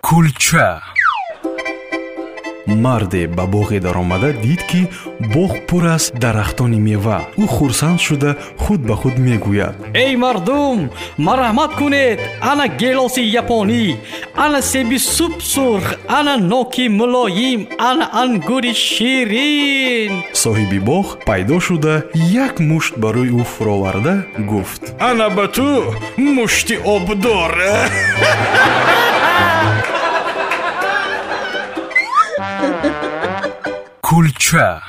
кулча марде ба боғе даромада дид ки боғ пур аст дарахтони мева. Ӯ хурсанд шуда худ ба худ мегӯяд. Эй мардум марҳамат кунед. Ана гелоси японӣ ана себи суп сурх ана ноки мулоим ана ангури ширин. Соҳиби боғ пайдо шуда як мушт ба рӯи ӯ фуроварда гуфт. Ана ба ту мушти обдор кулча